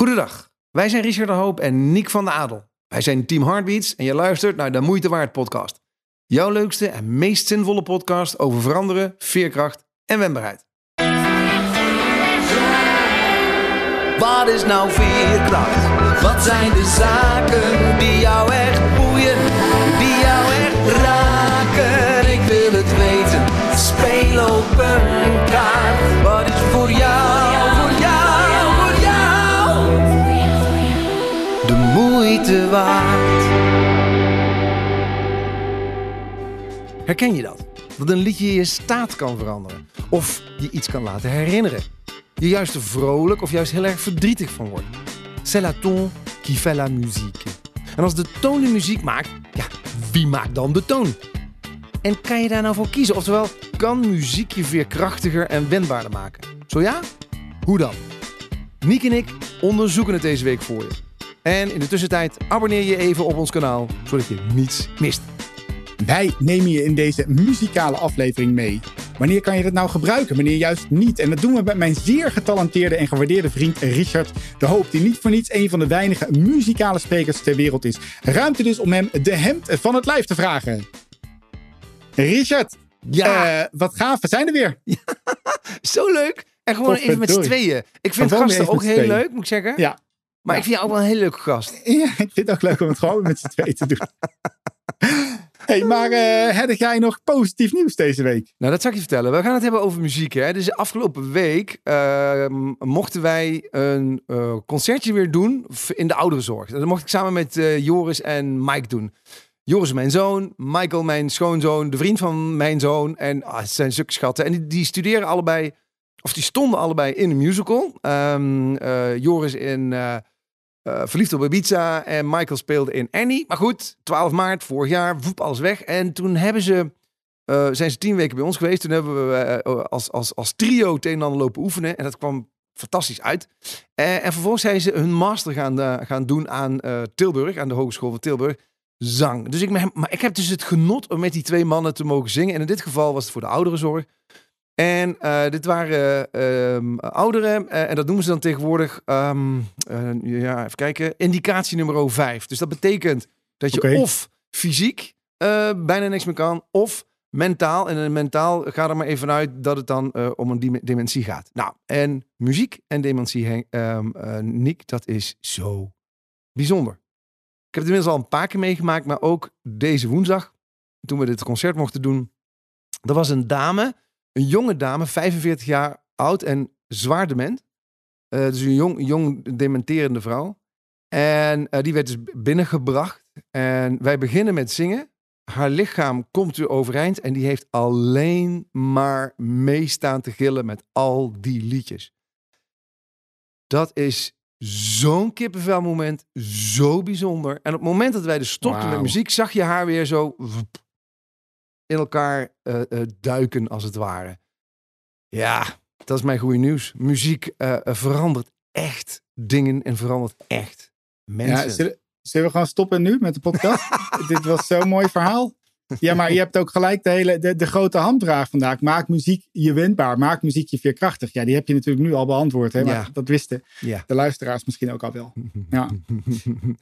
Goedendag, wij zijn Richard de Hoop en Nick van de Adel. Wij zijn Team Heartbeats en je luistert naar de Moeite Waard podcast. Jouw leukste en meest zinvolle podcast over veranderen, veerkracht en wendbaarheid. Wat is nou veerkracht? Wat zijn de zaken die jou echt Herken je dat? Dat een liedje je staat kan veranderen. Of je iets kan laten herinneren. Je juist vrolijk of juist heel erg verdrietig van wordt. C'est la ton qui fait la musique. En als de toon de muziek maakt, ja, wie maakt dan de toon? En kan je daar nou voor kiezen? Oftewel, kan muziek je veerkrachtiger en wendbaarder maken? Zo ja? Hoe dan? Niek en ik onderzoeken het deze week voor je. En in de tussentijd abonneer je even op ons kanaal, zodat je niets mist. Wij nemen je in deze muzikale aflevering mee. Wanneer kan je dat nou gebruiken, wanneer juist niet? En dat doen we met mijn zeer getalenteerde en gewaardeerde vriend Richard de Hoop, die niet voor niets een van de weinige muzikale sprekers ter wereld is. Ruimte dus om hem de hemd van het lijf te vragen. Richard, Ja. eh, wat gaaf, we zijn er weer. Zo leuk. En gewoon even met z'n tweeën. Ik vind gasten ook heel tweeën. leuk, moet ik zeggen. Ja. Maar Ja. ik vind jou ook wel een hele leuke gast. Ja, ik vind het ook leuk om het gewoon met z'n tweeën te doen. hey, maar eh heb jij nog positief nieuws deze week? Nou, dat zal ik je vertellen. We gaan het hebben over muziek. Hè. Dus afgelopen week ehm, mochten wij een eh, concertje weer doen in de ouderenzorg. Dat mocht ik samen met eh, Joris en Mike doen. Joris is mijn zoon, Michael mijn schoonzoon, de vriend van mijn zoon. En ah, het zijn zulke schatten. En die, die studeren allebei, of die stonden allebei in een musical. Ehm, eh, Joris in eh, eh, Verliefd op Ibiza en Michael speelde in Annie. Maar goed, 12 maart vorig jaar, woep, alles weg. En toen hebben ze zijn ze tien weken bij ons geweest. Toen hebben we als, als, als trio het lopen oefenen. En dat kwam fantastisch uit. En vervolgens zijn ze hun master gaan, gaan doen aan Tilburg, aan de Hogeschool van Tilburg. Zang. Dus ik, maar ik heb dus het genot om met die twee mannen te mogen zingen. En in dit geval was het voor de ouderenzorg. En eh, dit waren eh, ehm, ouderen. eh, en dat noemen ze dan tegenwoordig, ehm, eh, ja, even kijken, indicatie nummer 5. Dus dat betekent dat je of fysiek bijna niks meer kan, of mentaal. En mentaal ga er maar even vanuit dat het dan om een dementie gaat. Nou, en muziek en dementie, ehm, eh, Nick, dat is zo bijzonder. Ik heb het inmiddels al een paar keer meegemaakt, maar ook deze woensdag, toen we dit concert mochten doen. Er was een dame, een jonge dame, 45 jaar oud en zwaar dement. Eh, dus een jong, jong dementerende vrouw. En eh, die werd dus binnengebracht. En wij beginnen met zingen. Haar lichaam komt weer overeind. En die heeft alleen maar meestaan te gillen met al die liedjes. Dat is zo'n kippenvelmoment. Zo bijzonder. En op het moment dat wij dus stopten met muziek, zag je haar weer zo in elkaar eh, eh, duiken, als het ware. Ja, dat is mijn goede nieuws. Muziek eh, verandert echt dingen en verandert echt mensen. Ja, zullen, zullen we gewoon stoppen nu met de podcast? Dit was zo'n mooi verhaal. Ja, maar je hebt ook gelijk de, hele, de, de grote handvraag vandaag. Maak muziek je wendbaar. Maak muziek je veerkrachtig. Ja, die heb je natuurlijk nu al beantwoord. Hè? Maar Ja. dat wisten Ja. de luisteraars misschien ook al wel. Ja,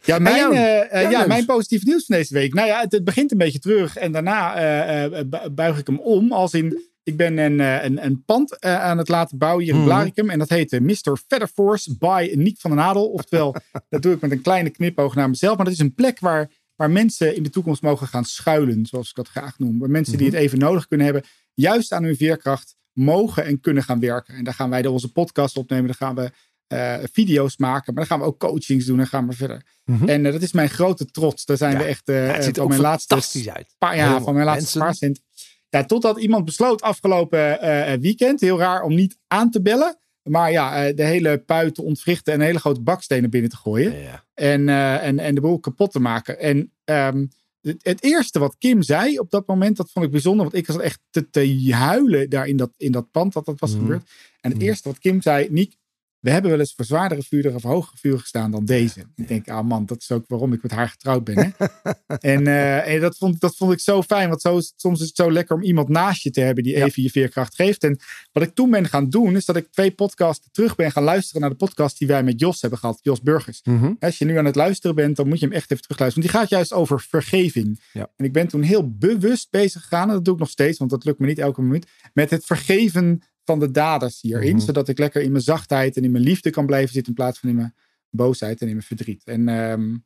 ja, mijn, eh, eh, ja, mijn positief nieuws van deze week. Nou ja, het, het begint een beetje terug. En daarna eh, bu- buig ik hem om. Als in, ik ben een, een, een pand aan het laten bouwen hier in Mhm. Blaricum. En dat heet Mr. Featherforce by Niek van den Adel. Oftewel, dat doe ik met een kleine knipoog naar mezelf. Maar dat is een plek waar, waar mensen in de toekomst mogen gaan schuilen. Zoals ik dat graag noem. Waar mensen die het even nodig kunnen hebben. Juist aan hun veerkracht mogen en kunnen gaan werken. En daar gaan wij dan onze podcast opnemen. Daar gaan we eh, video's maken. Maar dan gaan we ook coachings doen. En gaan we verder. Mhm. En eh, dat is mijn grote trots. Daar zijn Ja. we echt eh, Ja, het ziet van mijn laatste uit. paar, ja, Helemaal. van mijn laatste Mensen- spaarcent. Ja, totdat iemand besloot afgelopen weekend, heel raar om niet aan te bellen. Maar ja, eh, de hele pui te ontwrichten en hele grote bakstenen binnen te gooien. Ja. En, eh, en, en de boel kapot te maken. En ehm, het, het eerste wat Kim zei op dat moment, dat vond ik bijzonder. Want ik was echt te, te huilen daar in dat, in dat pand dat dat was Mhm. gebeurd. En het Mhm. eerste wat Kim zei, Niek, we hebben wel eens voor zwaardere vuren of hogere vuren gestaan dan deze. Ik denk, ah man, dat is ook waarom ik met haar getrouwd ben. Hè? en eh, en dat, vond, dat vond ik zo fijn, want zo, is- soms is het zo lekker om iemand naast je te hebben die Ja. even je veerkracht geeft. En wat ik toen ben gaan doen, is dat ik twee podcasten terug ben gaan luisteren naar de podcast die wij met Jos hebben gehad, Jos Burgers. Mhm. Als je nu aan het luisteren bent, dan moet je hem echt even terugluisteren. Want die gaat juist over vergeving. Ja. En ik ben toen heel bewust bezig gegaan, en dat doe ik nog steeds, want dat lukt me niet elke minuut, met het vergeven van de daders hierin. Mhm. Zodat ik lekker in mijn zachtheid en in mijn liefde kan blijven zitten in plaats van in mijn boosheid en in mijn verdriet. En ehm,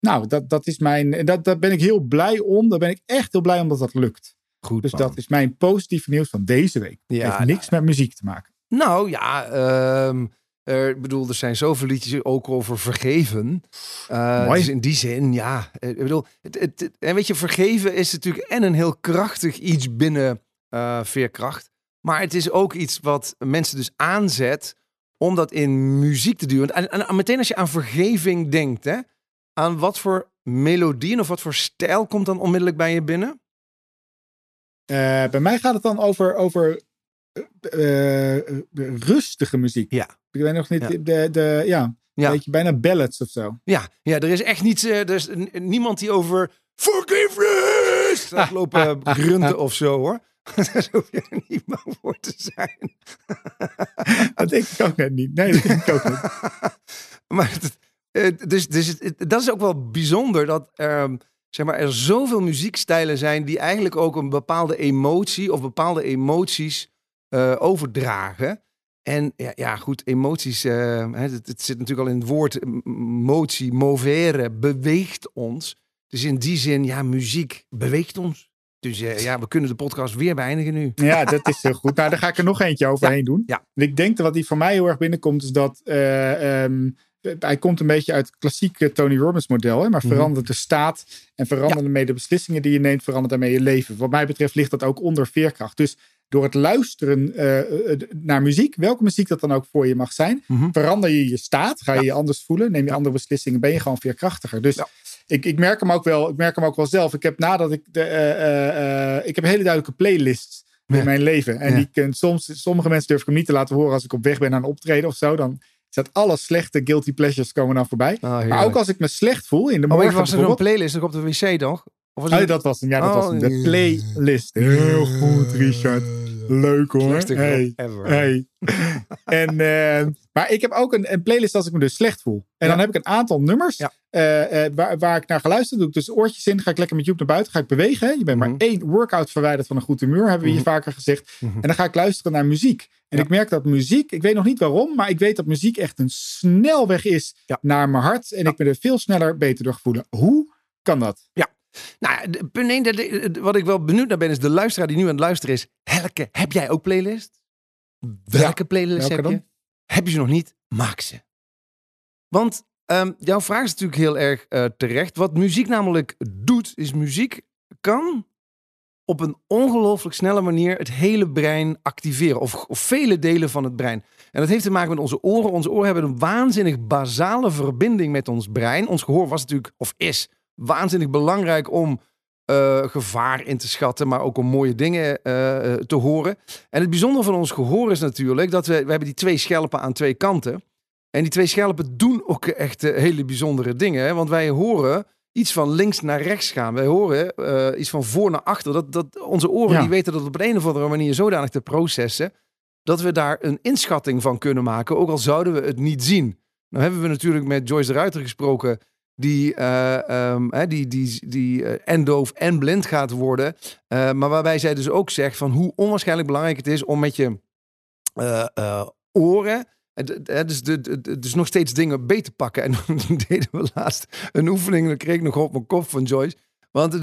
nou, dat, dat is mijn, en dat, daar ben ik heel blij om. Daar ben ik echt heel blij om dat dat lukt. Goed. Dus man. dat is mijn positieve nieuws van deze week. Ja, Heeft niks met muziek te maken. Nou ja, ehm, er, bedoel, er zijn zoveel liedjes ook over vergeven. Mooi. Dus in die zin, ja. eh, Ik bedoel, het, het, het- en weet je, vergeven is natuurlijk en een heel krachtig iets binnen eh, veerkracht. Maar het is ook iets wat mensen dus aanzet om dat in muziek te. Want En, en, en meteen als je aan vergeving denkt, hè, aan wat voor melodieën of wat voor stijl komt dan onmiddellijk bij je binnen? Eh, bij mij gaat het dan over, over eh, eh, rustige muziek. Ja. Ik weet nog niet, Ja. de, de, ja, Ja. Weet je, bijna ballads of zo. Ja, ja er is echt niets, eh, er is niemand die over forgiveness gaat lopen grunten of zo hoor. Daar hoef je niet bang voor te zijn. Dat denk ik ook net niet. Nee, dat denk ik ook niet. Maar het, dus, dus het- dat is ook wel bijzonder dat ehm, zeg maar, er zoveel muziekstijlen zijn die eigenlijk ook een bepaalde emotie of bepaalde emoties eh, overdragen. En ja, ja goed, emoties, eh, het, het zit natuurlijk al in het woord motie, movere, beweegt ons. Dus in die zin, ja, muziek beweegt ons. Dus eh, ja, we kunnen de podcast weer beëindigen nu. Ja, dat is heel goed. Nou, daar ga ik er nog eentje overheen doen. ja. Ik denk dat wat die voor mij heel erg binnenkomt, is dat eh, ehm, hij komt een beetje uit het klassieke Tony Robbins model. Hè, maar Mhm. verandert de staat en verandert ermee de beslissingen die je neemt, verandert daarmee je leven. Wat mij betreft ligt dat ook onder veerkracht. Dus door het luisteren eh, naar muziek, welke muziek dat dan ook voor je mag zijn, Mhm. verander je je staat, ga je Ja. je anders voelen, neem je andere beslissingen, ben je gewoon veerkrachtiger. Dus Ja. Ik, ik, merk hem ook wel, ik merk hem ook wel zelf. Ik heb nadat ik de, eh, eh, eh, ik heb een hele duidelijke playlist in mijn leven. En die kun, soms, sommige mensen durf ik hem niet te laten horen als ik op weg ben naar een optreden of zo. Dan zet alle slechte guilty pleasures komen dan voorbij. Ah, Maar ook als ik me slecht voel in de Oh, morgen ik was er zo'n bijvoorbeeld. playlist op de wc, toch? Of was Oh, dat was hem. Ja, dat Oh, was hem. De playlist. Heel goed, Richard. Leuk hoor. Hey. ever. Hey. en, eh, maar ik heb ook een, een playlist als ik me dus slecht voel. En Ja. dan heb ik een aantal nummers Ja. eh, eh, waar, waar ik naar geluisterd doe. Ik dus oortjes in, ga ik lekker met Joep naar buiten, ga ik bewegen. Je bent Mhm. maar één workout verwijderd van een goed humeur, hebben we hier Mhm. vaker gezegd. Mhm. En dan ga ik luisteren naar muziek. En Ja. ik merk dat muziek, ik weet nog niet waarom, maar ik weet dat muziek echt een snelweg is Ja. naar mijn hart. En ik me er veel sneller beter door voelen. Hoe kan dat? Nou, de- punt één, de- de- de- wat ik wel benieuwd naar ben, is de luisteraar die nu aan het luisteren is. Helke, heb jij ook playlist? Welke playlist heb dan? je? Heb je ze nog niet? Maak ze. Want ehm, jouw vraag is natuurlijk heel erg eh, terecht. Wat muziek namelijk doet, is muziek kan op een ongelooflijk snelle manier het hele brein activeren. Of, of vele delen van het brein. En dat heeft te maken met onze oren. Onze oren hebben een waanzinnig basale verbinding met ons brein. Ons gehoor was natuurlijk, of is, waanzinnig belangrijk om eh, gevaar in te schatten, maar ook om mooie dingen eh, eh, te horen. En het bijzondere van ons gehoor is natuurlijk dat we, we hebben die twee schelpen aan twee kanten. En die twee schelpen doen ook echt hele bijzondere dingen. Hè? Want wij horen iets van links naar rechts gaan. Wij horen iets van voor naar achter. Dat, dat onze oren Ja. die weten dat op een of andere manier zodanig te processen. Dat we daar een inschatting van kunnen maken. Ook al zouden we het niet zien. Nou hebben we natuurlijk met Joyce de Ruiter gesproken. Die, eh, ehm, hè, die, die, die eh, en doof en blind gaat worden. Eh, maar waarbij zij dus ook zegt van hoe onwaarschijnlijk belangrijk het is om met je oren. Dus, nog steeds dingen beter te pakken. En toen deden we laatst een oefening. En dat kreeg ik nog op mijn kop van Joyce. Want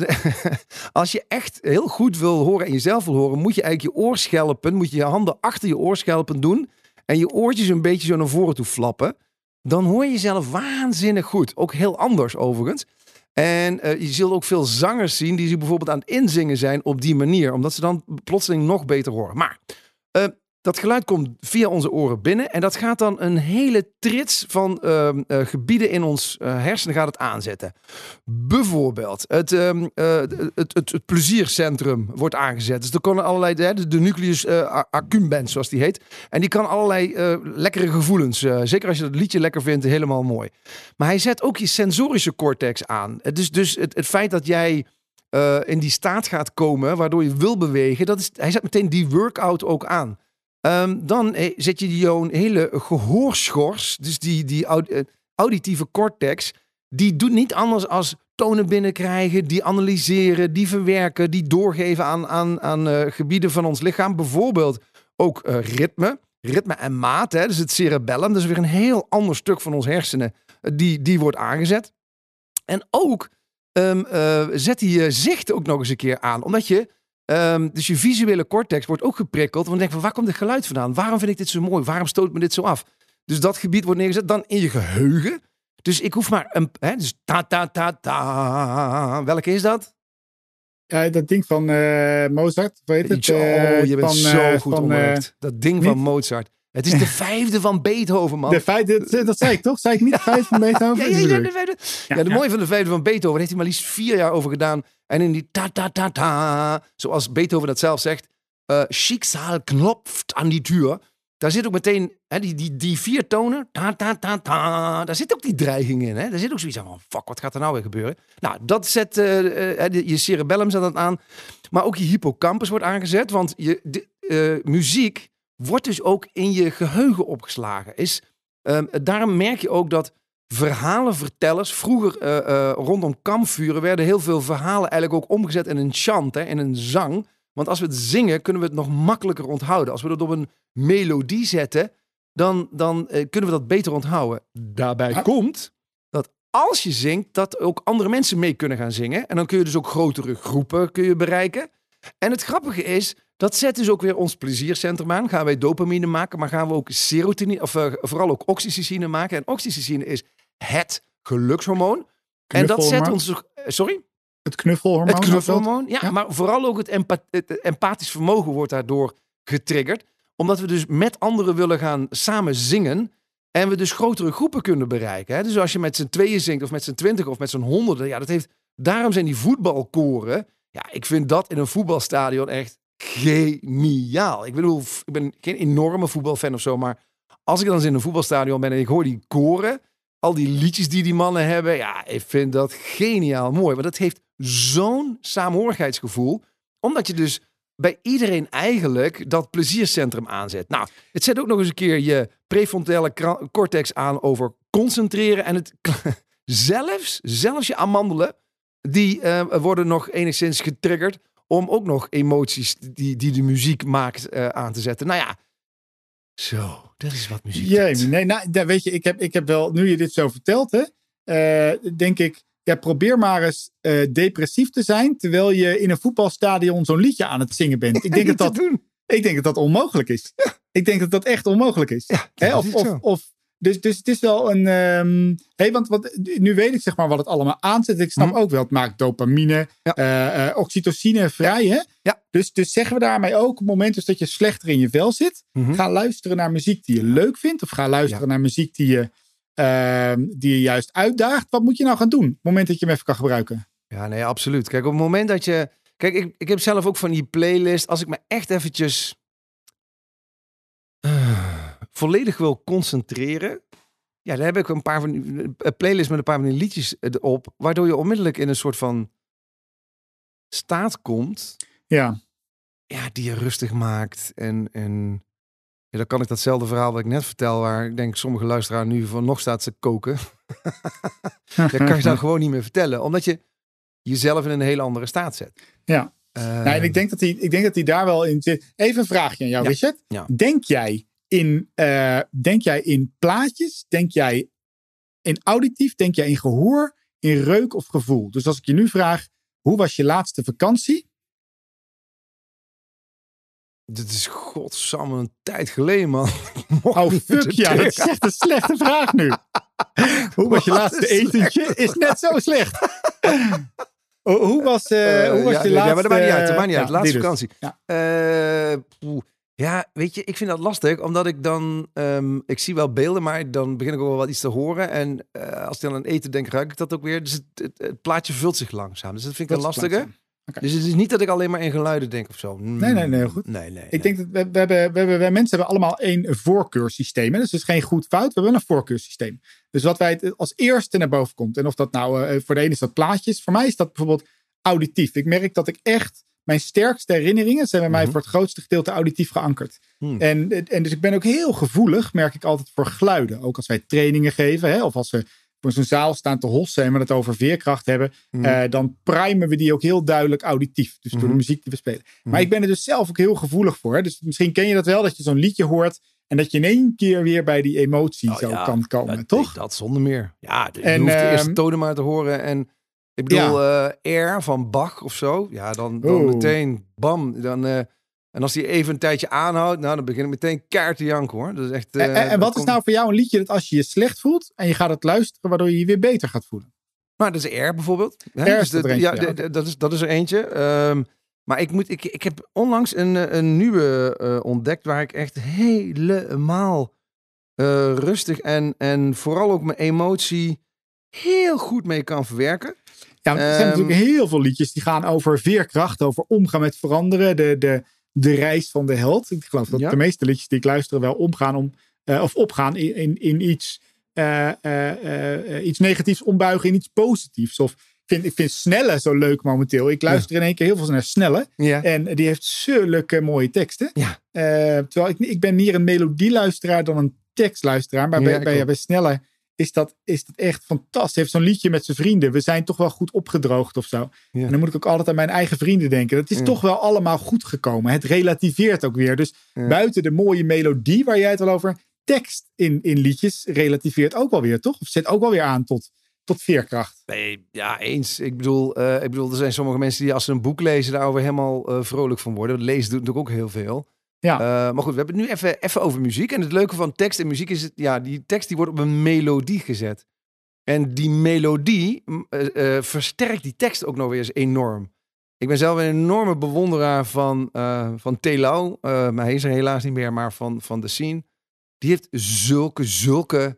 als je echt heel goed wil horen en jezelf wil horen, moet je eigenlijk je oorschelpen, moet je je handen achter je oorschelpen doen. En je oortjes een beetje zo naar voren toe flappen. Dan hoor je jezelf waanzinnig goed. Ook heel anders overigens. En eh, je zult ook veel zangers zien die zich bijvoorbeeld aan het inzingen zijn op die manier. Omdat ze dan plotseling nog beter horen. Maar eh, Dat geluid komt via onze oren binnen en dat gaat dan een hele trits van ehm, eh, gebieden in ons eh, hersenen gaat het aanzetten. Bijvoorbeeld het, ehm, eh, het, het, het pleziercentrum wordt aangezet. Dus er kunnen allerlei, de, de nucleus uh, accumbens zoals die heet. En die kan allerlei lekkere gevoelens, zeker als je dat liedje lekker vindt, helemaal mooi. Maar hij zet ook je sensorische cortex aan. Het is dus het, het feit dat jij in die staat gaat komen, waardoor je wil bewegen, dat is, hij zet meteen die workout ook aan. Ehm, dan eh, zet je die hele gehoorschors, dus die, die eh, auditieve cortex, die doet niet anders als tonen binnenkrijgen, die analyseren, die verwerken, die doorgeven aan, aan, aan eh, gebieden van ons lichaam. Bijvoorbeeld ook ritme, ritme en maat, hè, dus het cerebellum, dat is weer een heel ander stuk van ons hersenen, die, die wordt aangezet. En ook ehm, eh, zet hij je zicht ook nog eens een keer aan, omdat je Ehm, dus je visuele cortex wordt ook geprikkeld. Want dan denk je van, waar komt dit geluid vandaan? Waarom vind ik dit zo mooi? Waarom stoot me dit zo af? Dus dat gebied wordt neergezet. Dan in je geheugen. Dus ik hoef maar een... Hè, dus ta ta ta ta. Welke is dat? Ja, dat ding van eh, Mozart, weet het? oh, eh, je bent van, zo eh, goed van, onderlegd. Dat ding niet- van Mozart. Het is de vijfde van Beethoven, man. De vijfde, dat, dat zei ik toch? Zei ik niet de vijfde van Beethoven? Ja, ja, ja, Tuurlijk. de vijfde. Ja, Ja, de ja. mooie van de vijfde van Beethoven daar heeft hij maar liefst vier jaar over gedaan. En in die ta ta ta ta, zoals Beethoven dat zelf zegt, eh Schicksal klopft aan die deur. Daar zit ook meteen hè, die, die, die vier tonen, ta ta ta ta, daar zit ook die dreiging in. Hè? Daar zit ook zoiets van, fuck, wat gaat er nou weer gebeuren? Nou, dat zet eh, eh, je cerebellum zet dat aan. Maar ook je hippocampus wordt aangezet, want je, de, eh, muziek wordt dus ook in je geheugen opgeslagen. Is, ehm, daarom merk je ook dat verhalenvertellers, vroeger eh, eh, rondom kampvuren werden heel veel verhalen eigenlijk ook omgezet in een chant, hè, in een zang. Want als we het zingen, kunnen we het nog makkelijker onthouden. Als we het op een melodie zetten, dan, dan eh, kunnen we dat beter onthouden. Daarbij komt dat als je zingt, dat ook andere mensen mee kunnen gaan zingen. En dan kun je dus ook grotere groepen kun je bereiken. En het grappige is, dat zet dus ook weer ons pleziercentrum aan. Gaan wij dopamine maken, maar gaan we ook serotonine, of eh, vooral ook oxytocine maken. En oxytocine is het gelukshormoon. En dat zet ons... eh, Sorry? Het knuffelhormoon. Het knuffelhormoon. Ja, Ja. maar vooral ook het empathisch vermogen wordt daardoor getriggerd. Omdat we dus met anderen willen gaan samen zingen. En we dus grotere groepen kunnen bereiken. Hè? Dus als je met z'n tweeën zingt, of met z'n twintig, of met z'n honderden. Ja, dat heeft, daarom zijn die voetbalkoren. Ja, ik vind dat in een voetbalstadion echt geniaal. Ik bedoel, ik ben geen enorme voetbalfan of zo. Maar als ik dan eens in een voetbalstadion ben en ik hoor die koren. Al die liedjes die die mannen hebben. Ja, ik vind dat geniaal mooi. Want dat heeft zo'n saamhorigheidsgevoel. Omdat je dus bij iedereen eigenlijk dat pleziercentrum aanzet. Nou, het zet ook nog eens een keer je prefrontale cortex aan over concentreren. En het zelfs, zelfs je amandelen, die eh, worden nog enigszins getriggerd om ook nog emoties die, die de muziek maakt eh, aan te zetten. Nou ja, zo, dat is wat muziek Jee, nee, nou, daar weet je, ik heb, ik heb wel, nu je dit zo vertelt, hè, eh, denk ik, ja, probeer maar eens eh, depressief te zijn, terwijl je in een voetbalstadion zo'n liedje aan het zingen bent. Ik denk, dat dat, ik denk dat dat onmogelijk is. Ik denk dat dat echt onmogelijk is. Ja, Hè, of, is of, of, dus, dus het is wel een. ehm hey, want wat, nu weet ik zeg maar wat het allemaal aanzet. Ik snap Mhm. ook wel, het maakt dopamine, Ja. eh, oxytocine vrij. Hè? Ja. Dus, dus zeggen we daarmee ook, op het moment dus dat je slechter in je vel zit, Mhm. ga luisteren naar muziek die je leuk vindt. Of ga luisteren naar muziek die je, ehm, die je juist uitdaagt. Wat moet je nou gaan doen? Op het moment dat je hem even kan gebruiken. Ja, nee, absoluut. Kijk, op het moment dat je... Kijk, ik, ik heb zelf ook van die playlist. Als ik me echt eventjes eh, volledig wil concentreren... Ja, dan heb ik een paar van die een playlist met een paar van die liedjes erop. Waardoor je onmiddellijk in een soort van staat komt... Ja, Ja, die je rustig maakt. En, en ja, dan kan ik datzelfde verhaal wat ik net vertel... waar ik denk sommige luisteraars nu van nog staat ze koken... dat kan je dan gewoon niet meer vertellen. Omdat je jezelf in een hele andere staat zet. Ja. Eh, Nou, en ik denk dat hij, ik denk dat hij daar wel in zit. Even een vraagje aan jou, Ja. Richard. Ja. Denk jij in, eh, denk jij in plaatjes? Denk jij in auditief? Denk jij in gehoor? In reuk of gevoel? Dus als ik je nu vraag, hoe was je laatste vakantie? Dit is godsamme een tijd geleden, man. Oh, fuck ja, dat is echt een slechte vraag nu. Hoe was je Wat laatste etentje? Is net zo slecht. Hoe was, eh, hoe was ja, je ja, laatste... maar dat maakt niet uit. Dat maakt niet uit. ja, Laatste dus. vakantie. Ja. Eh. Ja, weet je, ik vind dat lastig, omdat ik dan, ehm, ik zie wel beelden, maar dan begin ik ook wel wat iets te horen. En eh, als ik dan aan eten denk, ruik ik dat ook weer. Dus het, het, het plaatje vult zich langzaam. Dus dat vind ik een lastige. Dus het is niet dat ik alleen maar in geluiden denk of zo. Nee, nee, nee, heel goed. Nee, nee. Ik denk dat we, we, hebben, we, hebben, wij mensen hebben allemaal één voorkeurssysteem. Hè? Dus het is geen goed fout. We hebben een voorkeurssysteem. Dus wat wij als eerste naar boven komt. En of dat nou eh, voor de ene is dat plaatjes. Voor mij is dat bijvoorbeeld auditief. Ik merk dat ik echt mijn sterkste herinneringen zijn bij mij Mhm. voor het grootste gedeelte auditief geankerd. Hmm. En, en dus ik ben ook heel gevoelig, merk ik altijd, voor geluiden. Ook als wij trainingen geven, hè, of als we voor zo'n zaal staan te hossen en we het over veerkracht hebben, Mhm. eh, dan primen we die ook heel duidelijk auditief. Dus door de Mhm. muziek die we spelen. Maar Mhm. ik ben er dus zelf ook heel gevoelig voor. Hè. Dus misschien ken je dat wel, dat je zo'n liedje hoort en dat je in één keer weer bij die emotie Oh, zo ja. kan komen, toch? Dat zonder meer. Ja, je En, hoeft de eerste ehm, tonen maar te horen. En ik bedoel, eh Air van Bach of zo. Ja, dan, dan meteen, bam. Dan, eh, en als die even een tijdje aanhoudt, nou, dan begin ik meteen kaart te janken hoor. Dat is echt, En, eh, en- en dat wat is nou voor jou een liedje dat als je je slecht voelt en je gaat het luisteren, waardoor je je weer beter gaat voelen? Nou, dat is Air bijvoorbeeld. Dus is dat dat- ja, ja. dat, is, dat is er eentje. Ehm, maar ik, moet, ik, ik heb onlangs een, een nieuwe ontdekt waar ik echt helemaal rustig en, en vooral ook mijn emotie heel goed mee kan verwerken. Ja, er zijn Ehm, natuurlijk heel veel liedjes die gaan over veerkracht, over omgaan met veranderen, de, de, de reis van de held. Ik geloof dat Ja. de meeste liedjes die ik luister wel omgaan om, eh, of opgaan in, in, in iets, eh, eh, iets negatiefs ombuigen in iets positiefs. Of ik vind, ik vind Snelle zo leuk momenteel. Ik luister in één keer heel veel naar Snelle. Ja. En die heeft zulke mooie teksten. Ja. Terwijl ik, ik ben meer een melodieluisteraar dan een tekstluisteraar. Maar Ja, bij, bij, bij Snelle is dat, is dat echt fantastisch. Hij heeft zo'n liedje met zijn vrienden. We zijn toch wel goed opgedroogd of zo. Ja. En dan moet ik ook altijd aan mijn eigen vrienden denken. Dat is Ja. toch wel allemaal goed gekomen. Het relativeert ook weer. Dus Ja. buiten de mooie melodie waar jij het al over... tekst in, in liedjes relativeert ook wel weer, toch? Of zet ook wel weer aan tot, tot veerkracht. Nee, ja, eens. Ik bedoel, eh, ik bedoel, er zijn sommige mensen die als ze een boek lezen daarover helemaal eh, vrolijk van worden. Lezen doet natuurlijk ook heel veel. Ja. Eh, maar goed, we hebben het nu even, even over muziek. En het leuke van tekst en muziek is, het, ja, die tekst die wordt op een melodie gezet. En die melodie m, eh, eh, versterkt die tekst ook nog weer eens enorm. Ik ben zelf een enorme bewonderaar van, van Telau. Maar hij is er helaas niet meer, maar van, van de scene. Die heeft zulke, zulke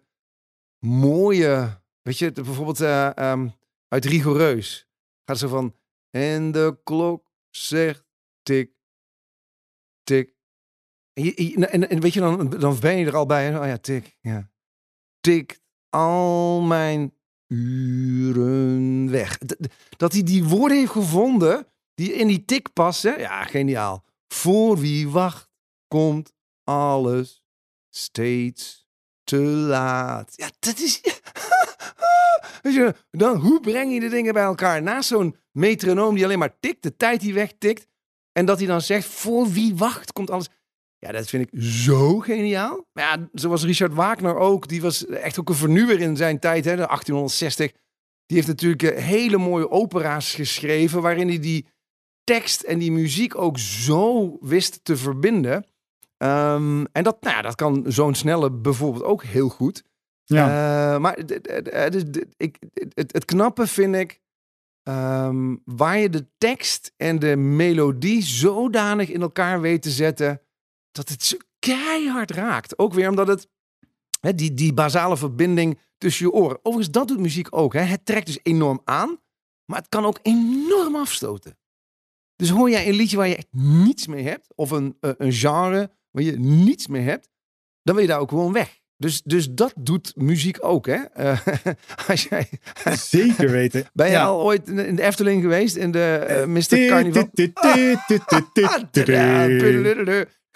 mooie... Weet je, bijvoorbeeld eh, ehm, uit Rigoureus. Gaat zo van... En de klok zegt tik. En, en, weet je, dan, dan ben je er al bij. Oh ja, tik. Ja. Tikt al mijn uren weg. Dat hij die woorden heeft gevonden die in die tik passen. Ja, geniaal. Voor wie wacht, komt alles steeds te laat. Ja, dat is... Weet je, dan, hoe breng je de dingen bij elkaar? Naast zo'n metronoom die alleen maar tikt, de tijd die wegtikt. En dat hij dan zegt, voor wie wacht, komt alles... Ja, dat vind ik zo geniaal. Maar ja, zoals Richard Wagner ook. Die was echt ook een vernieuwer in zijn tijd, hè, de 1860. Die heeft natuurlijk eh, hele mooie opera's geschreven... waarin hij die tekst en die muziek ook zo wist te verbinden. Ehm, en dat, nou ja, dat kan zo'n snelle bijvoorbeeld ook heel goed. Ja. Eh, maar d- dus ik, het, het knappe vind ik ehm, waar je de tekst en de melodie zodanig in elkaar weet te zetten dat het zo keihard raakt. Ook weer omdat het hè, die, die basale verbinding tussen je oren. Overigens, dat doet muziek ook. Hè. Het trekt dus enorm aan, maar het kan ook enorm afstoten. Dus hoor jij een liedje waar je echt niets mee hebt, of een, eh, een genre waar je niets mee hebt, dan wil je daar ook gewoon weg. Dus, dus dat doet muziek ook, hè? Eh, als jij, Zeker weten. ben je Ja. al ooit in de Efteling geweest? In de eh, Mr. Carnival?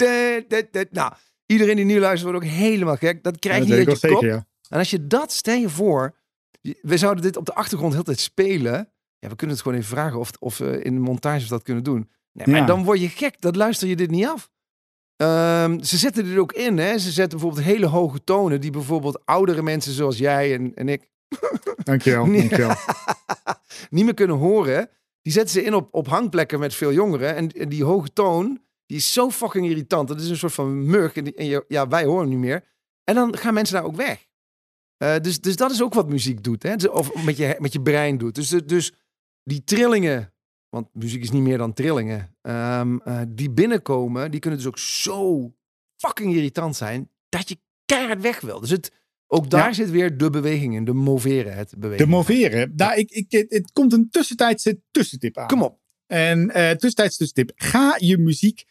Nou, iedereen die nu luistert wordt ook helemaal gek. Dat krijg Ja, je dat je kop. zeker, ja. En als je dat, stel je voor, we zouden dit op de achtergrond heel tijd spelen. Ja, we kunnen het gewoon even vragen of, of we in de montage of dat kunnen doen. Nee, maar Ja. dan word je gek. Dat luister je dit niet af. Ehm, ze zetten dit ook in. Hè? Ze zetten bijvoorbeeld hele hoge tonen die bijvoorbeeld oudere mensen zoals jij en, en ik Dankjewel. Nee. dankjewel. niet meer kunnen horen. Die zetten ze in op, op hangplekken met veel jongeren. En, en die hoge toon, die is zo fucking irritant. Dat is een soort van mug. En, die, en je, ja, wij horen hem niet meer. En dan gaan mensen daar ook weg. Eh, dus, dus dat is ook wat muziek doet. Hè? Dus- Of met je, met je brein doet. Dus, dus die trillingen want muziek is niet meer dan trillingen, ehm, eh, die binnenkomen, die kunnen dus ook zo fucking irritant zijn dat je keihard weg wil. Dus het, ook daar Ja. zit weer de beweging in, de moveren, het bewegen. De moveren. Nou, ik, ik, het, het komt een tussentijdse tussentip aan. Kom op. En eh tussentijds tussentip. Ga je muziek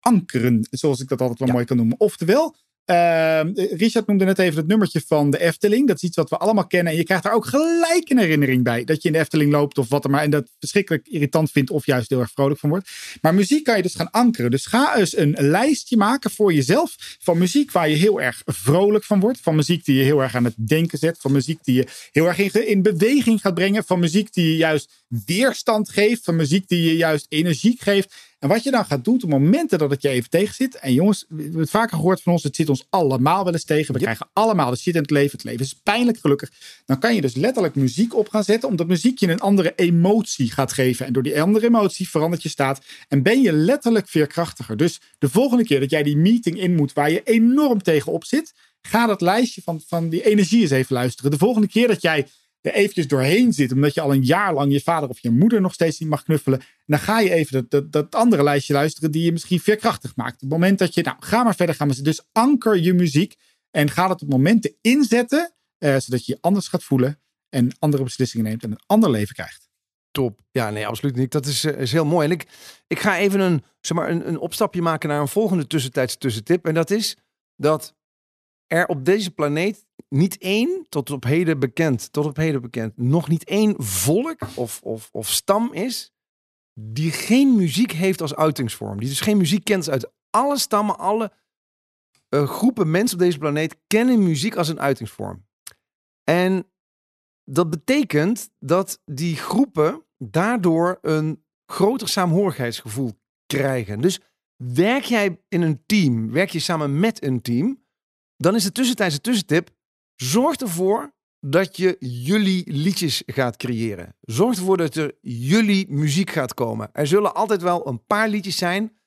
ankeren, zoals ik dat altijd wel Ja. mooi kan noemen. Oftewel, ehm, Richard noemde net even het nummertje van de Efteling. Dat is iets wat we allemaal kennen. En je krijgt daar ook gelijk een herinnering bij. Dat je in de Efteling loopt of wat er maar. En dat verschrikkelijk irritant vindt of juist heel erg vrolijk van wordt. Maar muziek kan je dus gaan ankeren. Dus ga eens een lijstje maken voor jezelf. Van muziek waar je heel erg vrolijk van wordt. Van muziek die je heel erg aan het denken zet. Van muziek die je heel erg in, in beweging gaat brengen. Van muziek die je juist weerstand geeft. Van muziek die je juist energiek geeft. En wat je dan gaat doen op momenten dat het je even tegen zit. En jongens, we hebben het vaker gehoord van ons. Het zit ons allemaal wel eens tegen. We krijgen allemaal de shit in het leven. Het leven is pijnlijk gelukkig. Dan kan je dus letterlijk muziek op gaan zetten. Omdat muziek je een andere emotie gaat geven. En door die andere emotie verandert je staat. En ben je letterlijk veerkrachtiger. Dus de volgende keer dat jij die meeting in moet. Waar je enorm tegenop zit. Ga dat lijstje van, van die energie eens even luisteren. De volgende keer dat jij er eventjes doorheen zit. Omdat je al een jaar lang je vader of je moeder nog steeds niet mag knuffelen. Dan ga je even dat, dat, dat andere lijstje luisteren die je misschien veerkrachtig maakt. Op het moment dat je, nou ga maar verder gaan. maar Dus anker je muziek. En ga dat op momenten inzetten. eh, zodat je je anders gaat voelen. En andere beslissingen neemt en een ander leven krijgt. Top. Ja, nee, absoluut niet. Dat is, eh, is heel mooi. En ik, ik ga even een, zeg maar, een, een opstapje maken naar een volgende tussentijdse tussentip. En dat is dat er op deze planeet niet één, tot op heden bekend, tot op heden bekend, nog niet één volk of, of, of stam is die geen muziek heeft als uitingsvorm. Die dus geen muziek kent uit alle stammen, alle eh, groepen mensen op deze planeet kennen muziek als een uitingsvorm. En dat betekent dat die groepen daardoor een groter saamhorigheidsgevoel krijgen. Dus werk jij in een team, werk je samen met een team, dan is de tussentijdse tussentip: zorg ervoor dat je jullie liedjes gaat creëren. Zorg ervoor dat er jullie muziek gaat komen. Er zullen altijd wel een paar liedjes zijn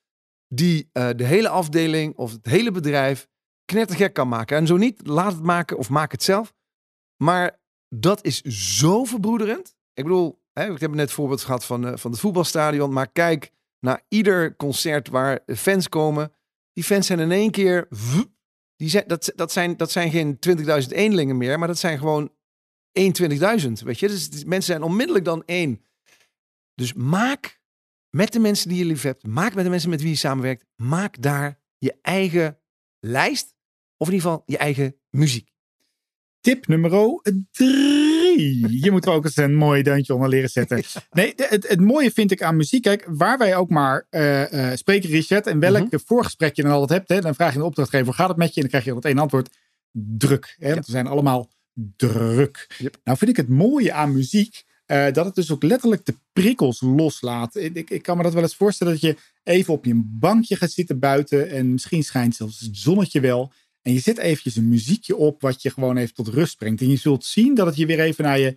die eh, de hele afdeling of het hele bedrijf knettergek kan maken. En zo niet, laat het maken of maak het zelf. Maar dat is zo verbroederend. Ik bedoel, hè, ik heb net een voorbeeld gehad van, eh, van het voetbalstadion. Maar kijk naar ieder concert waar fans komen. Die fans zijn in één keer... Die dat, dat, zijn, dat zijn geen 20.000 eenlingen meer, maar dat zijn gewoon 21.000. Weet je, dus mensen zijn onmiddellijk dan één. Dus maak met de mensen die je lief hebt, maak met de mensen met wie je samenwerkt, maak daar je eigen lijst. Of in ieder geval je eigen muziek. Tip nummer Je moet er ook eens een mooi deuntje onder leren zetten. Nee, het, het mooie vind ik aan muziek. Kijk, waar wij ook maar eh, eh, spreken, Richard. En welk Mhm. voorgesprek je dan altijd hebt. Hè, dan vraag je een opdrachtgever, hoe gaat het met je? En dan krijg je altijd één antwoord. Druk. Hè, Want we zijn allemaal druk. Yep. Nou vind ik het mooie aan muziek. eh, dat het dus ook letterlijk de prikkels loslaat. Ik, ik kan me dat wel eens voorstellen dat je even op je bankje gaat zitten buiten. En misschien schijnt zelfs het zonnetje wel. En je zet eventjes een muziekje op wat je gewoon even tot rust brengt. En je zult zien dat het je weer even naar je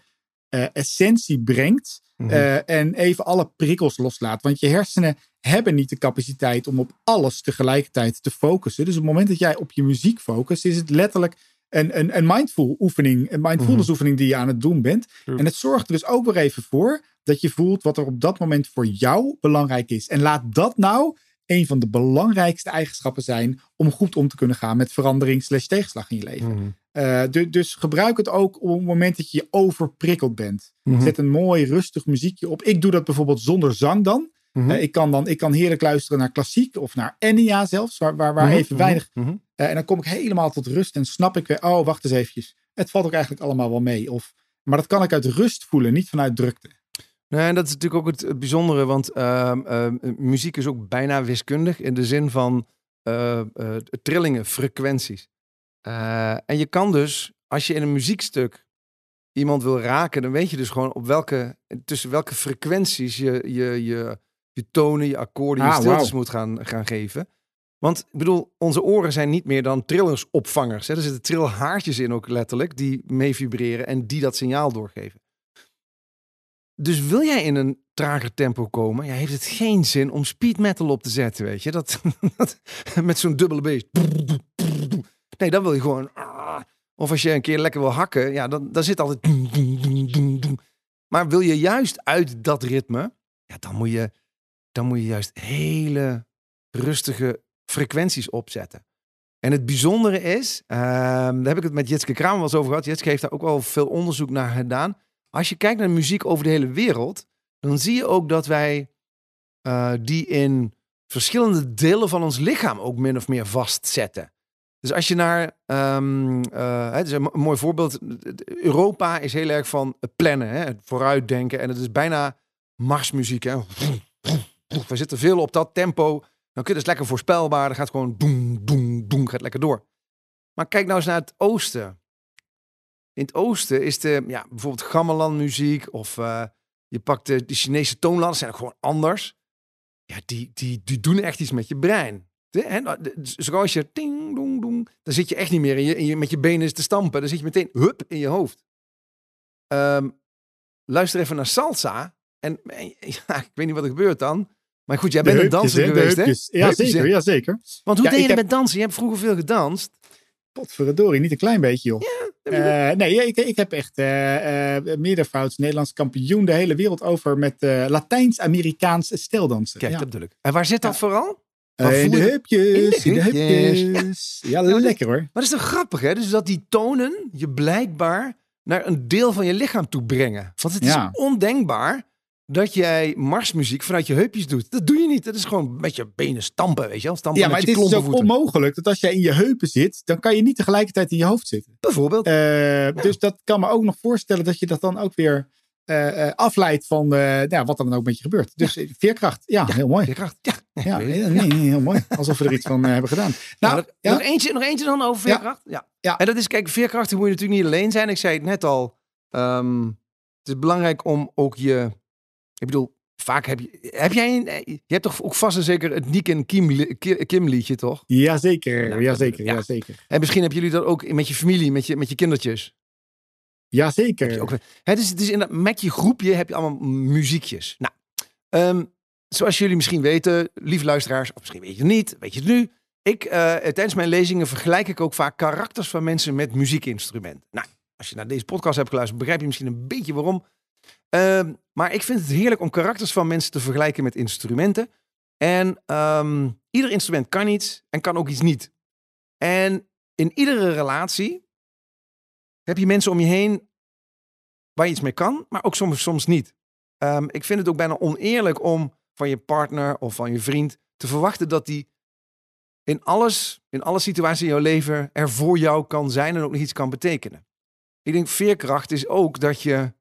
eh, essentie brengt. Mhm. eh, en even alle prikkels loslaat. Want je hersenen hebben niet de capaciteit om op alles tegelijkertijd te focussen. Dus op het moment dat jij op je muziek focust, is het letterlijk een, een, een mindful oefening. Een mindfulness oefening die je aan het doen bent. En het zorgt er dus ook weer even voor dat je voelt wat er op dat moment voor jou belangrijk is. En laat dat nou een van de belangrijkste eigenschappen zijn om goed om te kunnen gaan met verandering slash tegenslag in je leven. Mhm. Eh, du- dus gebruik het ook op het moment dat je overprikkeld bent. Mhm. Zet een mooi rustig muziekje op. Ik doe dat bijvoorbeeld zonder zang dan. Mhm. Eh, ik, kan dan ik kan heerlijk luisteren naar klassiek of naar Enya zelfs, waar, waar, waar even weinig. Eh, en dan kom ik helemaal tot rust en snap ik weer, oh wacht eens eventjes. Het valt ook eigenlijk allemaal wel mee. Of, maar dat kan ik uit rust voelen, niet vanuit drukte. Nee, en dat is natuurlijk ook het, het bijzondere, want ehm, ehm, muziek is ook bijna wiskundig in de zin van eh, eh, trillingen, frequenties. Eh, en je kan dus, als je in een muziekstuk iemand wil raken, dan weet je dus gewoon op welke, tussen welke frequenties je je, je, je tonen, je akkoorden, je Ah, stiltes moet gaan, gaan geven. Want ik bedoel, onze oren zijn niet meer dan trillersopvangers. Hè? Er zitten trillhaartjes in ook letterlijk, die mee vibreren en die dat signaal doorgeven. Dus wil jij in een trager tempo komen, ja, heeft het geen zin om speed metal op te zetten, weet je? Dat, met zo'n dubbele bass. Nee, dan wil je gewoon. ah. Of als je een keer lekker wil hakken, ja, dan, dan zit altijd. Maar wil je juist uit dat ritme, Ja, dan moet je, dan moet je juist hele rustige frequenties opzetten. En het bijzondere is, ehm, daar heb ik het met Jitske Kramer wel eens over gehad. Jitske heeft daar ook wel veel onderzoek naar gedaan. Als je kijkt naar muziek over de hele wereld, dan zie je ook dat wij eh, die in verschillende delen van ons lichaam ook min of meer vastzetten. Dus als je naar, um, het is een mooi voorbeeld, Europa is heel erg van plannen, hè, het vooruitdenken. En het is bijna marsmuziek. Hè. We zitten veel op dat tempo. Dan kun je dus lekker voorspelbaar. Dan gaat gewoon boem, boem, boem, gaat lekker door. Maar kijk nou eens naar het oosten. In het oosten is de, ja, bijvoorbeeld gamelan muziek of uh, je pakt de, de Chinese toonladders, zijn ook gewoon anders. Ja, die, die, die doen echt iets met je brein. Nou, zoals je ting, dong, dong, dan zit je echt niet meer in je, in je, met je benen te stampen. Dan zit je meteen hup in je hoofd. Um, luister even naar salsa. En ja, ik weet niet wat er gebeurt dan. Maar goed, jij bent een danser geweest, hè? Ja, zeker, ja, zeker. Want hoe deed je heb... met dansen? Je hebt vroeger veel gedanst. Potverdorie, niet een klein beetje, joh. Ja, uh, nee, ik, ik heb echt uh, uh, meerdervouds Nederlands kampioen de hele wereld over met Latijns-Amerikaans steldansen. Kijk, dat bedoel ik. En waar zit dat vooral? in de hupjes, in de hupjes. Ja, lekker hoor. Maar dat is toch grappig, hè? Dus dat die tonen je blijkbaar naar een deel van je lichaam toe brengen. Want het is ondenkbaar dat jij marsmuziek vanuit je heupjes doet. Dat doe je niet. Dat is gewoon met je benen stampen, weet je wel. Stampen ja, maar het is dus ook onmogelijk dat als jij in je heupen zit, dan kan je niet tegelijkertijd in je hoofd zitten. Bijvoorbeeld. Uh, Dus dat kan me ook nog voorstellen dat je dat dan ook weer uh, afleidt van uh, ja, wat er dan ook met je gebeurt. Dus ja. veerkracht, ja, heel mooi. Veerkracht, ja. Ja, nee, nee, heel mooi. Alsof we er iets van hebben gedaan. Nou, nog, eentje, nog eentje dan over veerkracht. Ja. ja. En dat is, kijk, veerkracht moet je natuurlijk niet alleen zijn. Ik zei het net al. Um, het is belangrijk om ook je ik bedoel, vaak heb je. Heb jij een, je hebt toch ook vast en zeker het Nick en Kim, Kim liedje, toch? Jazeker, nou, jazeker, ja. jazeker. En misschien hebben jullie dat ook met je familie, met je, met je kindertjes. Jazeker. Ook, het is, het is in dat, met je groepje heb je allemaal muziekjes. Nou, um, zoals jullie misschien weten, lieve luisteraars, of misschien weet je het niet, weet je het nu. Ik, uh, tijdens mijn lezingen vergelijk ik ook vaak karakters van mensen met muziekinstrumenten. Nou, als je naar deze podcast hebt geluisterd, begrijp je misschien een beetje waarom. Ehm, maar ik vind het heerlijk om karakters van mensen te vergelijken met instrumenten. En ehm, ieder instrument kan iets en kan ook iets niet. En in iedere relatie heb je mensen om je heen waar je iets mee kan, maar ook soms, soms niet. Um, ik vind het ook bijna oneerlijk om van je partner of van je vriend te verwachten dat die in alles, in alle situaties in jouw leven er voor jou kan zijn en ook nog iets kan betekenen. Ik denk veerkracht is ook dat je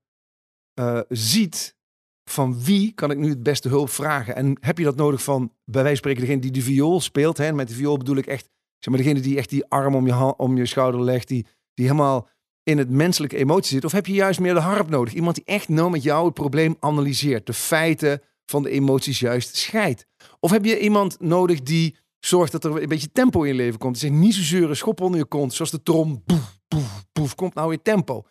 uh, ziet van wie kan ik nu het beste hulp vragen? En heb je dat nodig van, bij wijze van spreken, degene die de viool speelt? Hè? Met de viool bedoel ik echt, zeg maar, degene die echt die arm om je, om je schouder legt, die, die helemaal in het menselijke emotie zit? Of heb je juist meer de harp nodig? Iemand die echt nou met jou het probleem analyseert, de feiten van de emoties juist scheidt. Of heb je iemand nodig die zorgt dat er een beetje tempo in je leven komt? Die zegt niet zo zeuren, schop onder je kont, zoals de trom, poef, poef, poef, komt nou weer tempo.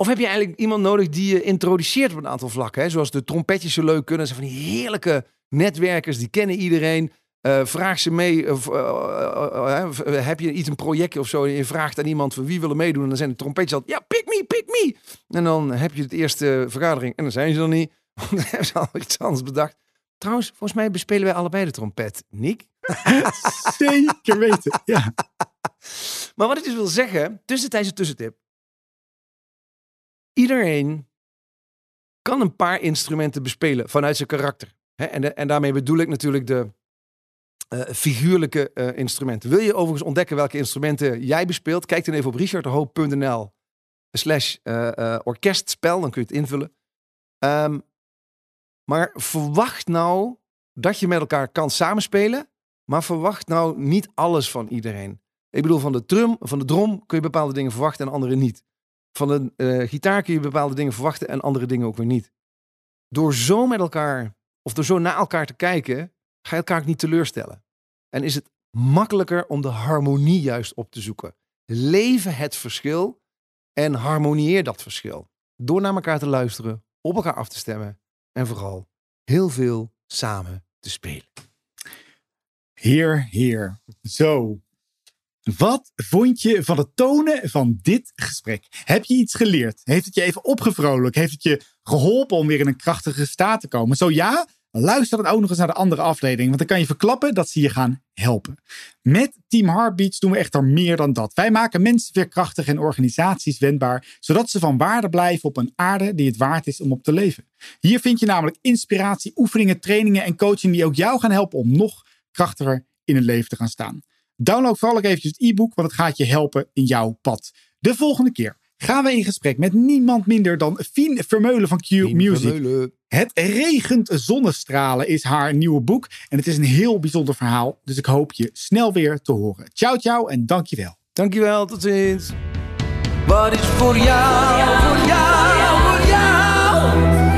Of heb je eigenlijk iemand nodig die je introduceert op een aantal vlakken? Hè? Zoals de trompetjes zo leuk kunnen. Ze van die heerlijke netwerkers, die kennen iedereen. Uh, vraag ze mee. Of, uh, uh, heb je iets, een projectje of zo? En je vraagt aan iemand van wie willen meedoen. En dan zijn de trompetjes al. Ja, pick me, pick me. En dan heb je het eerste vergadering. En dan zijn ze er niet. Want dan hebben ze al iets anders bedacht. Trouwens, volgens mij bespelen wij allebei de trompet. Nick? Zeker weten, ja. Maar wat ik dus wil zeggen, tussentijds een tussentip. Iedereen kan een paar instrumenten bespelen vanuit zijn karakter. en, en daarmee bedoel ik natuurlijk de uh, figuurlijke uh, instrumenten. Wil je overigens ontdekken welke instrumenten jij bespeelt? Kijk dan even op richardhoop.nl slash uh, orkestspel. Dan kun je het invullen. Um, maar verwacht nou dat je met elkaar kan samenspelen. Maar verwacht nou niet alles van iedereen. Ik bedoel, van de drum, van de drom kun je bepaalde dingen verwachten en andere niet. Van een uh, gitaar kun je bepaalde dingen verwachten en andere dingen ook weer niet. Door zo met elkaar, of door zo naar elkaar te kijken, ga je elkaar niet teleurstellen. En is het makkelijker om de harmonie juist op te zoeken. Leven het verschil en harmonieer dat verschil. Door naar elkaar te luisteren, op elkaar af te stemmen en vooral heel veel samen te spelen. Heer, heer. Zo. Wat vond je van het tonen van dit gesprek? Heb je iets geleerd? Heeft het je even opgevrolijkt? Heeft het je geholpen om weer in een krachtige staat te komen? Zo ja, luister dan ook nog eens naar de andere aflevering, want dan kan je verklappen dat ze je gaan helpen. Met Team Heartbeats doen we echter meer dan dat. Wij maken mensen veerkrachtig en organisaties wendbaar, zodat ze van waarde blijven op een aarde die het waard is om op te leven. Hier vind je namelijk inspiratie, oefeningen, trainingen en coaching die ook jou gaan helpen om nog krachtiger in het leven te gaan staan. Download vooral ook eventjes het e-book, want het gaat je helpen in jouw pad. De volgende keer gaan we in gesprek met niemand minder dan Fien Vermeulen van Q Music. Vermeulen. Het regent zonnestralen is haar nieuwe boek. En het is een heel bijzonder verhaal. Dus ik hoop je snel weer te horen. Ciao, ciao en dankjewel. Dankjewel, tot ziens. Wat is voor jou, voor jou, voor jou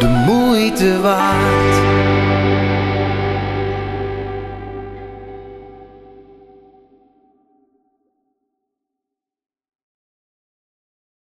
de moeite waard?